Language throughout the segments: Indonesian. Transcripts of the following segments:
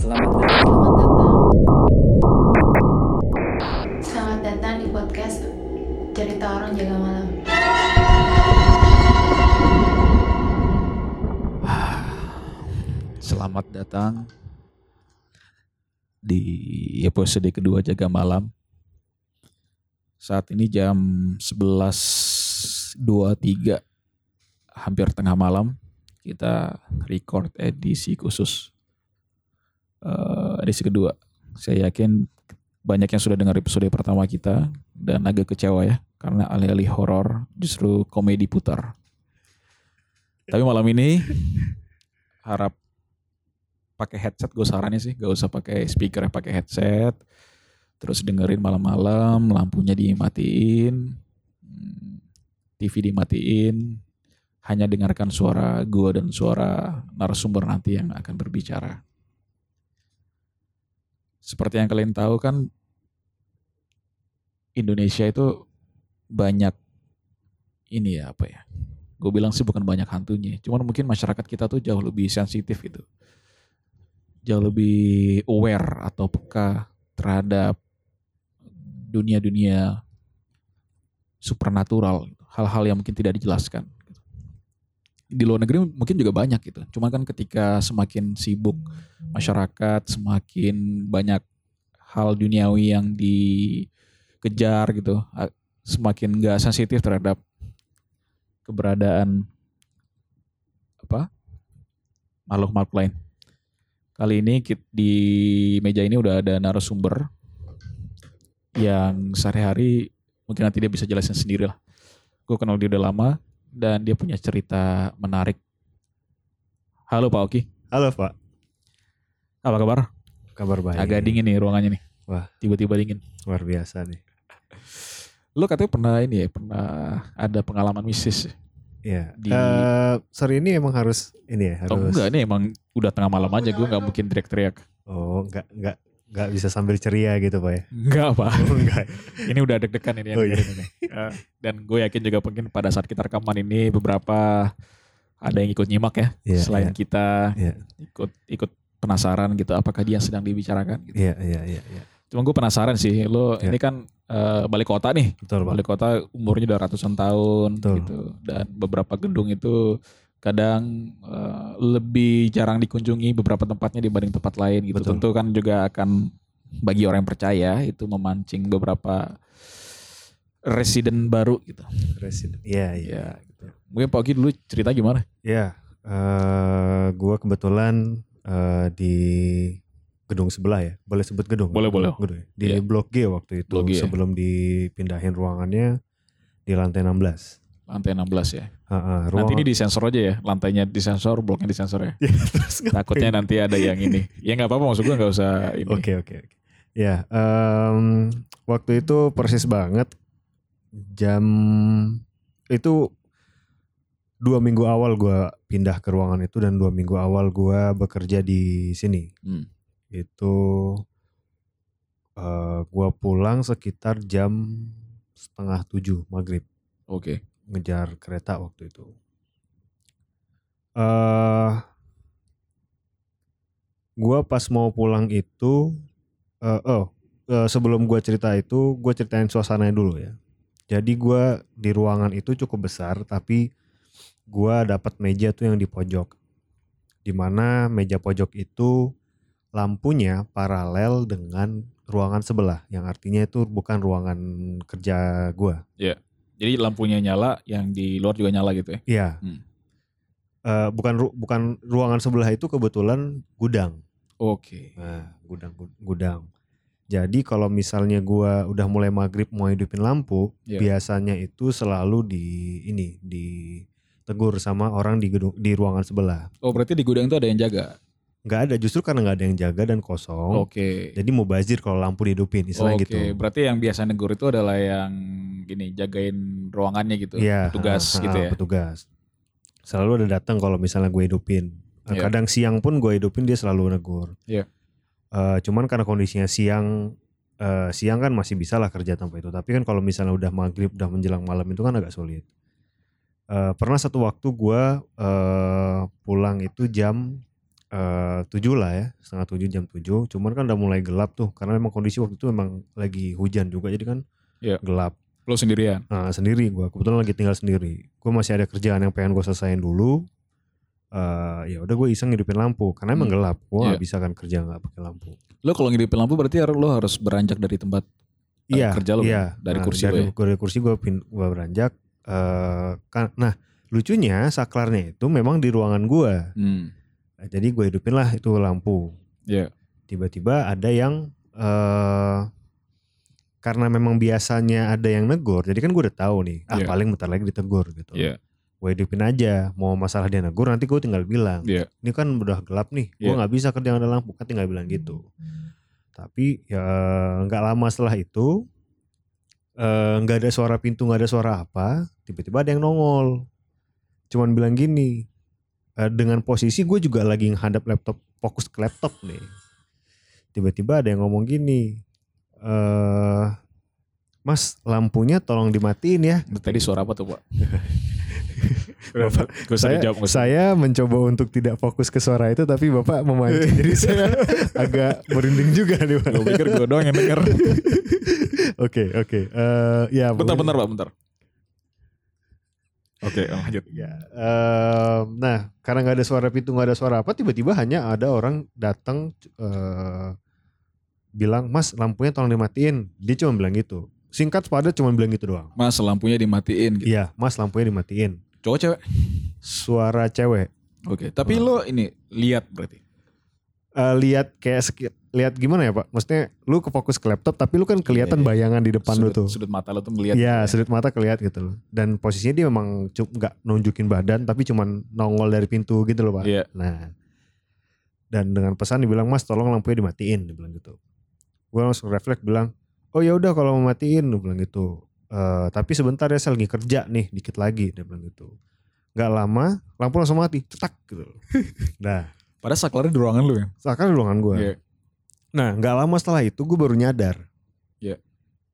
Selamat datang. Selamat datang. Selamat datang di podcast Cerita Orang Jaga Malam. Selamat datang di episode kedua Jaga Malam. Saat ini jam 11.23 hampir tengah malam kita record edisi khusus eh, edisi kedua. Saya yakin banyak yang sudah dengar episode pertama kita dan agak kecewa ya karena alih-alih horor justru komedi putar. Tapi malam ini harap pakai headset gue sarannya sih gak usah pakai speaker ya pakai headset terus dengerin malam-malam lampunya dimatiin TV dimatiin hanya dengarkan suara gue dan suara narasumber nanti yang akan berbicara seperti yang kalian tahu kan Indonesia itu banyak ini ya apa ya gue bilang sih bukan banyak hantunya cuman mungkin masyarakat kita tuh jauh lebih sensitif gitu jauh lebih aware atau peka terhadap dunia-dunia supernatural, hal-hal yang mungkin tidak dijelaskan. Di luar negeri mungkin juga banyak gitu. Cuma kan ketika semakin sibuk masyarakat, semakin banyak hal duniawi yang dikejar gitu, semakin gak sensitif terhadap keberadaan apa makhluk-makhluk lain. Kali ini di meja ini udah ada narasumber yang sehari-hari mungkin nanti dia bisa jelasin sendiri lah. Gue kenal dia udah lama dan dia punya cerita menarik. Halo Pak Oki, Halo Pak, apa kabar? kabar baik. Agak dingin nih ruangannya nih. Wah. Tiba-tiba dingin. Luar biasa nih. Lo katanya pernah ini ya, pernah ada pengalaman mistis. ya? Iya. Di- Eh, sorry ini emang harus ini ya Atau harus. enggak, ini emang udah tengah malam aja, gue gak mungkin teriak-teriak. Oh enggak enggak enggak bisa sambil ceria gitu Pak ya. Enggak Pak. Oh enggak. ini udah deg-degan ini yang Oh, iya. ini. Eh, dan gue yakin juga mungkin pada saat kita rekaman ini beberapa ada yang ikut nyimak ya Iya, selain iya. kita Iya. ikut ikut penasaran gitu apakah dia sedang dibicarakan gitu. Iya iya iya iya. Cuma gue penasaran sih lo Iya. ini kan eh, balik kota nih. Betul Pak. Balik kota umurnya udah ratusan tahun Betul. gitu dan beberapa gedung itu kadang eh, lebih jarang dikunjungi beberapa tempatnya dibanding tempat lain gitu. Betul. Tentu kan juga akan bagi orang yang percaya itu memancing beberapa residen baru gitu. Presiden. Iya iya. Ya, gitu. Mungkin Pak Oki dulu cerita gimana? Iya. Eh gua kebetulan eh, di gedung sebelah ya. Boleh sebut gedung? Boleh, boleh. Gedung ya? Di Iya. Blok G waktu itu Blok G ya. sebelum dipindahin ruangannya di lantai 16. Lantai 16 ya. Heeh, Nanti ruangan- ini disensor aja ya, lantainya disensor, bloknya disensor ya. Ya, terus Takutnya nanti ada yang ini. Ya nggak apa-apa maksud gue nggak usah ini. Oke oke oke. Ya, em, waktu itu persis banget jam itu dua minggu awal gua pindah ke ruangan itu dan dua minggu awal gua bekerja di sini. Hmm. Itu eh, gua pulang sekitar jam setengah tujuh maghrib Oke. Ngejar kereta waktu itu. eh gua pas mau pulang itu eh oh eh, sebelum gua cerita itu gua ceritain suasananya dulu ya. Jadi gua di ruangan itu cukup besar tapi gua dapat meja tuh yang di pojok. Di mana meja pojok itu lampunya paralel dengan ruangan sebelah yang artinya itu bukan ruangan kerja gua. Jadi lampunya nyala, yang di luar juga nyala gitu ya. Iya. Hmm. Eh, bukan ru- bukan ruangan sebelah itu kebetulan gudang. Oke. Nah, gudang gud- gudang. Jadi kalau misalnya gua udah mulai maghrib mau hidupin lampu, Iya. biasanya itu selalu di ini ditegur sama orang di gedung di ruangan sebelah. Oh berarti di gudang itu ada yang jaga. Nggak ada, justru karena nggak ada yang jaga dan kosong. Oke. Jadi mau bazir kalau lampu dihidupin, istilah Oke. gitu. Berarti yang biasa negur itu adalah yang gini jagain ruangannya gitu. Iya, Petugas ha, gitu ya. Petugas. Selalu ada datang kalau misalnya gue hidupin. Iya. Kadang siang pun gue hidupin dia selalu negur. Iya. Eh, cuman karena kondisinya siang, eh, siang kan masih bisa lah kerja tanpa itu. Tapi kan kalau misalnya udah maghrib, udah menjelang malam itu kan agak sulit. Eh, pernah satu waktu gue eh, pulang itu jam tujuh lah ya setengah tujuh jam tujuh cuman kan udah mulai gelap tuh karena memang kondisi waktu itu memang lagi hujan juga jadi kan Iya. gelap Lo sendirian. Nah, sendiri gue kebetulan lagi tinggal sendiri gue masih ada kerjaan yang pengen gue selesaiin dulu Eh ya udah gue iseng hidupin lampu karena emang Hmm. gelap gue Iya. bisa kan kerja nggak pakai lampu Lo kalau ngidupin lampu berarti harus- lo harus beranjak dari tempat eh, iya kerja lo iya kan? dari Nah, kursi dari, ya. dari kursi gue pin gue beranjak eh kan nah lucunya saklarnya itu memang di ruangan gue Hmm. Nah, jadi gue hidupin lah itu lampu Iya. tiba-tiba ada yang eh karena memang biasanya ada yang negor jadi kan gue udah tahu nih ah Iya. paling bentar lagi ditegur gitu Iya. gue hidupin aja mau masalah dia negur nanti gue tinggal bilang Iya. ini kan udah gelap nih gue Iya. nggak bisa kerja ada lampu kan tinggal bilang gitu tapi ya nggak lama setelah itu eh, nggak ada suara pintu nggak ada suara apa tiba-tiba ada yang nongol cuman bilang gini eh, dengan posisi gue juga lagi menghadap laptop fokus ke laptop nih tiba-tiba ada yang ngomong gini eh Mas lampunya tolong dimatiin ya Tadi suara apa tuh pak? Bapak, saya, dijawab. saya mencoba untuk tidak fokus ke suara itu tapi bapak memancing jadi saya agak merinding juga nih Pak. Gue pikir gue doang yang denger. Oke oke Eh, ya bentar, bentar pak, bentar. Oke, lanjut. Ya, eh, nah karena nggak ada suara pintu nggak ada suara apa tiba-tiba hanya ada orang datang eh, bilang Mas lampunya tolong dimatiin dia cuma bilang gitu singkat padat cuma bilang gitu doang Mas lampunya dimatiin gitu. iya Mas lampunya dimatiin Cowok cewek? suara cewek Oke, tapi lo ini lihat berarti. Eh, lihat kayak lihat gimana ya Pak maksudnya lu kefokus ke laptop tapi lu kan kelihatan Iya, iya. bayangan di depan lu sudut, tuh Sudut mata lo tuh ngeliat. Iya, gitu sudut mata kelihatan gitu loh. Dan posisinya dia memang nggak nunjukin badan, tapi cuman nongol dari pintu gitu loh pak. Iya. Nah, dan dengan pesan dibilang mas, tolong lampunya dimatiin, dia bilang gitu. Gue langsung refleks bilang, oh ya udah kalau mau matiin, dia bilang gitu. "Eh, tapi sebentar ya saya lagi kerja nih, dikit lagi, dia bilang gitu. Gak lama, lampu langsung mati, cetak gitu. nah, Padahal saklarnya di ruangan lo ya. seakan di ruangan gue. Iya. Nah, nggak lama setelah itu gue baru nyadar. Iya.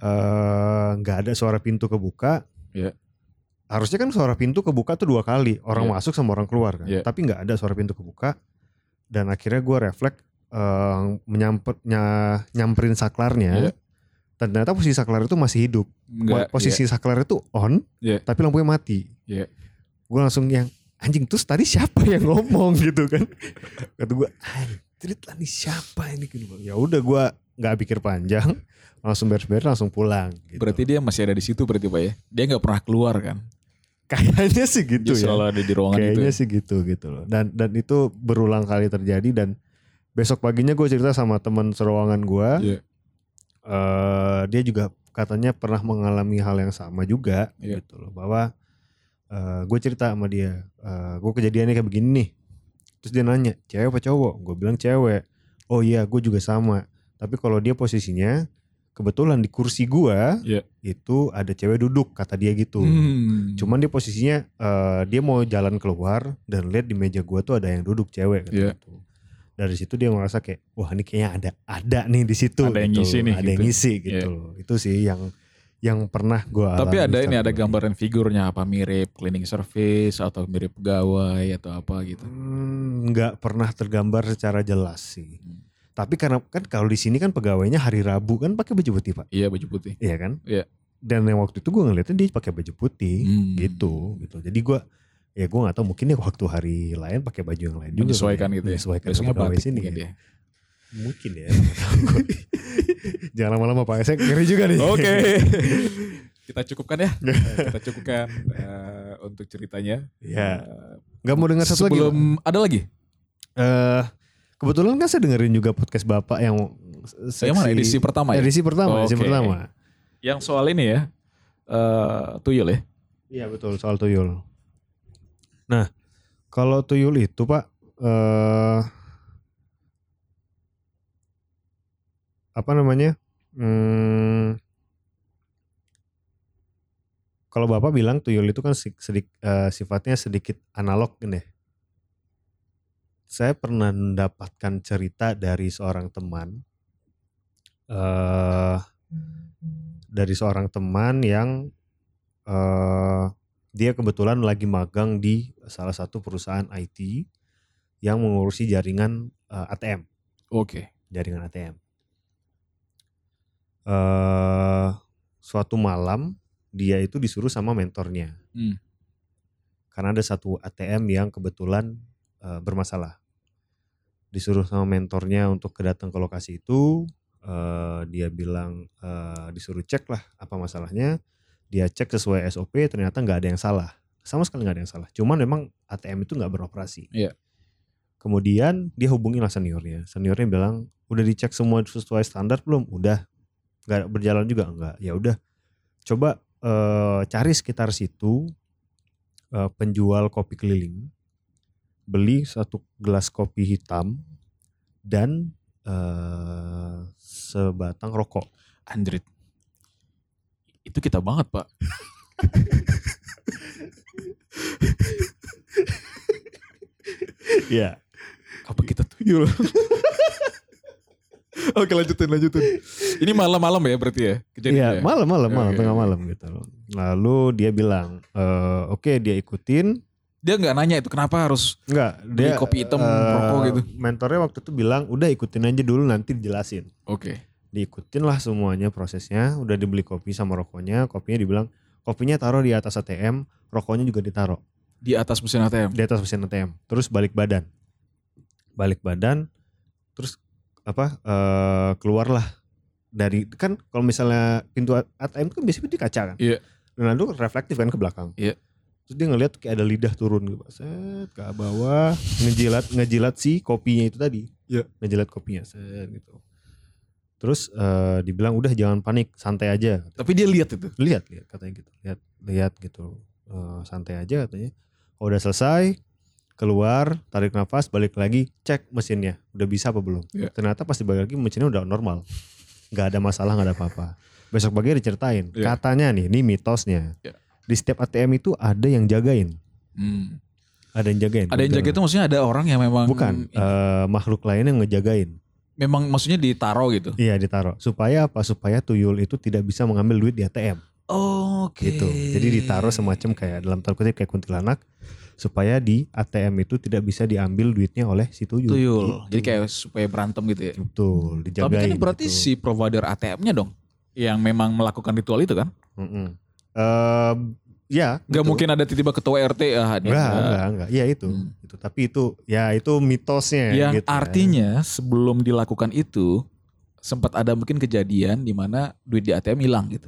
Eh, nggak ada suara pintu kebuka. Iya. Harusnya kan suara pintu kebuka tuh dua kali, orang Iya. masuk sama orang keluar kan. Iya. Tapi nggak ada suara pintu kebuka. Dan akhirnya gue refleks eh, menyamper, nya- nyamperin saklarnya. Dan ternyata posisi saklar itu masih hidup. Enggak. posisi saklar itu on, Iya. tapi lampunya mati. Iya. Gue langsung yang anjing terus tadi siapa yang ngomong gitu kan? Kata gue anjir lah nih siapa ini? Gitu. Ya udah gue nggak pikir panjang, langsung beres-beres langsung pulang. Gitu. Berarti dia masih ada di situ berarti pak ya. Dia nggak pernah keluar kan. kayaknya sih gitu Dia ya. selalu ada di ruangan itu. Kayaknya ya. sih gitu gitu loh. Dan dan itu berulang kali terjadi dan besok paginya gue cerita sama teman seruangan gue. Iya. eh dia juga katanya pernah mengalami hal yang sama juga Iya. gitu loh bahwa gue cerita sama dia gue kejadiannya kayak begini nih terus dia nanya cewek apa cowok gue bilang cewek oh iya gue juga sama tapi kalau dia posisinya kebetulan di kursi gue Iya. itu ada cewek duduk kata dia gitu Hmm. cuman dia posisinya eh, dia mau jalan keluar dan lihat di meja gue tuh ada yang duduk cewek kata Iya. gitu. Dari situ dia merasa kayak wah ini kayaknya ada ada nih di situ Ada yang gitu. ngisi nih, ada yang gitu. ngisi gitu Iya. loh. itu sih yang yang pernah gue Tapi ada ini ada gambaran figurnya apa mirip cleaning service atau mirip pegawai atau apa gitu. Hmm, nggak pernah tergambar secara jelas sih Hmm. tapi karena kan kalau di sini kan pegawainya hari Rabu kan pakai baju putih pak Iya baju putih. iya kan Iya. dan yang waktu itu gue ngeliatnya dia pakai baju putih Hmm. gitu gitu jadi gue ya gue nggak tahu mungkin ya waktu hari lain pakai baju yang lain juga Menyesuaikan kali gitu ya. menyesuaikan Besoknya batik sini mungkin ya. mungkin ya jangan lama-lama pak saya ngeri juga nih Oke. Kita cukupkan ya. Kita cukupkan eh, untuk ceritanya. ya nggak mau dengar satu lagi Sebelum ada lagi. Eh, kebetulan kan saya dengerin juga podcast bapak yang Yang mana edisi pertama ya? edisi pertama edisi Oke. pertama Yang soal ini ya. eh tuyul ya. iya betul soal tuyul nah. Kalau tuyul itu pak eh apa namanya hmm, kalau bapak bilang tuyul itu kan sedik- eh, sifatnya sedikit analog ini saya pernah mendapatkan cerita dari seorang teman eh dari seorang teman yang eh dia kebetulan lagi magang di salah satu perusahaan IT yang mengurusi jaringan eh, ATM, Oke. jaringan ATM. eh suatu malam dia itu disuruh sama mentornya. Hmm. Karena ada satu ATM yang kebetulan eh, bermasalah. Disuruh sama mentornya untuk ke datang ke lokasi itu, eh, dia bilang eh, disuruh cek lah apa masalahnya. Dia cek sesuai SOP, ternyata nggak ada yang salah. Sama sekali nggak ada yang salah. Cuman memang ATM itu nggak beroperasi. Iya. Kemudian dia hubungin lah seniornya. Seniornya bilang udah dicek semua sesuai standar belum? Udah. Nggak berjalan juga enggak. Ya udah. Coba eh, cari sekitar situ eh, penjual kopi keliling, beli satu gelas kopi hitam dan eh, sebatang rokok. Android. Itu kita banget, Pak. Iya. Apa kita tuyul? Oke lanjutin lanjutin. Ini malam-malam ya berarti ya Iya, kejadiannya. malam malam malam Oke, tengah malam gitu loh. Lalu dia bilang, eh, oke dia ikutin, Dia nggak nanya itu kenapa harus enggak Beli dia kopi hitam, eh, rokok gitu. Mentornya waktu itu bilang, udah ikutin aja dulu nanti dijelasin. Oke. Diikutin lah semuanya prosesnya, udah dibeli kopi sama rokoknya, kopinya dibilang kopinya taruh di atas ATM, rokoknya juga ditaruh. Di atas mesin ATM. di atas mesin ATM, terus balik badan, balik badan, terus apa eh, keluarlah dari kan kalau misalnya pintu ATM kan biasanya pintu kaca kan, Iya. dan itu reflektif kan ke belakang, Iya. terus dia ngeliat kayak ada lidah turun gitu, set ke bawah, ngejilat ngejilat si kopinya itu tadi, Iya. ngejilat kopinya, set gitu, terus eh, dibilang udah jangan panik, santai aja, Tapi dia lihat itu. lihat lihat katanya gitu. Lihat lihat gitu. Eh, santai aja katanya. Kalau udah selesai keluar tarik nafas balik lagi cek mesinnya. Udah bisa apa belum? Iya. ternyata pasti balik lagi mesinnya udah normal. Nggak ada masalah nggak ada apa-apa. Besok pagi diceritain. Iya. katanya nih ini mitosnya. Iya. di setiap ATM itu ada yang jagain. Hmm. ada yang jagain. Ada yang jaga itu maksudnya ada orang yang memang bukan. eh, makhluk lain yang ngejagain memang maksudnya ditaruh gitu. iya ditaruh supaya apa supaya tuyul itu tidak bisa mengambil duit di ATM Oke. gitu. Jadi ditaruh semacam kayak dalam tanda kutip kayak kuntilanak supaya di ATM itu tidak bisa diambil duitnya oleh si tuyul. tuyul. Gitu. Jadi kayak supaya berantem gitu ya. betul Tapi dijagain. kan berarti gitu. si provider ATM-nya dong yang memang melakukan ritual itu kan? Mm-mm. Em, ya, Gak betul. mungkin ada tiba-tiba ketua RT ah dia Enggak, enggak. enggak. Iya itu. Hmm. itu. Tapi itu ya itu mitosnya Yang gitu ya. artinya sebelum dilakukan itu sempat ada mungkin kejadian di mana duit di ATM hilang gitu.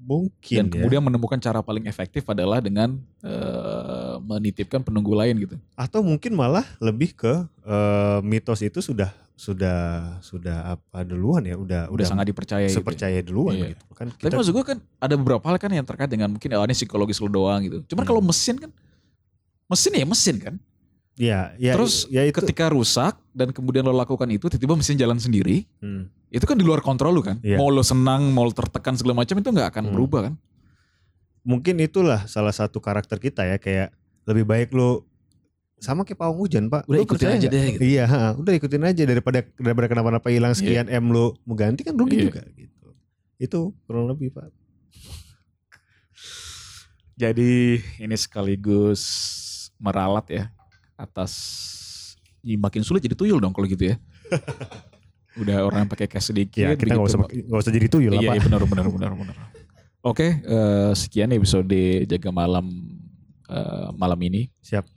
mungkin Dan ya. kemudian menemukan cara paling efektif adalah dengan eh, menitipkan penunggu lain gitu. atau mungkin malah lebih ke eh, mitos itu sudah sudah sudah apa duluan ya, udah Udah sangat dipercaya gitu. ya. sepercaya duluan Iya. gitu. Kan Tapi maksud gue kan ada beberapa hal kan yang terkait dengan mungkin oh, ini psikologis lu doang gitu. Cuman Hmm. kalau mesin kan mesin ya mesin kan. ya, ya, Terus ya itu Ketika rusak dan kemudian lo lakukan itu tiba-tiba mesin jalan sendiri, Hmm. itu kan di luar kontrol lu kan. Iya. Mau lo senang, mau lo tertekan segala macam itu nggak akan Hmm. berubah kan. mungkin itulah salah satu karakter kita ya kayak lebih baik lu sama kayak pawang hujan pak Udah Lu ikutin aja nggak? deh gitu. iya ha, udah ikutin aja daripada daripada kenapa-napa hilang sekian m lu mau ganti kan rugi Iya. juga gitu itu kurang lebih pak Jadi ini sekaligus meralat ya atas Ih, makin sulit jadi tuyul dong kalau gitu ya. Udah orang pakai cash sedikit. ya kita nggak usah nggak usah jadi tuyul Iya, pak iya benar benar benar benar. Oke, eh, sekian episode jaga malam eh, malam ini. siap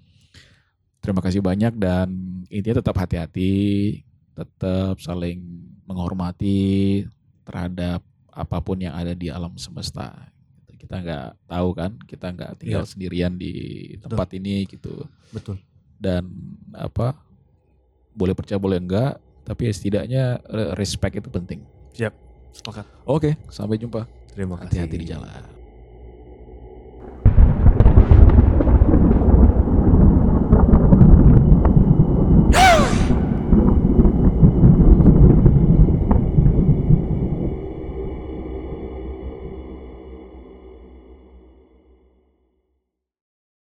Terima kasih banyak dan intinya tetap hati-hati, tetap saling menghormati terhadap apa pun yang ada di alam semesta. Kita nggak tahu kan, kita nggak tinggal Iya. sendirian di tempat ini gitu. betul Dan apa, boleh percaya boleh enggak, tapi ya setidaknya respect itu penting. siap sepakat Oke, sampai jumpa. terima kasih Hati-hati di jalan.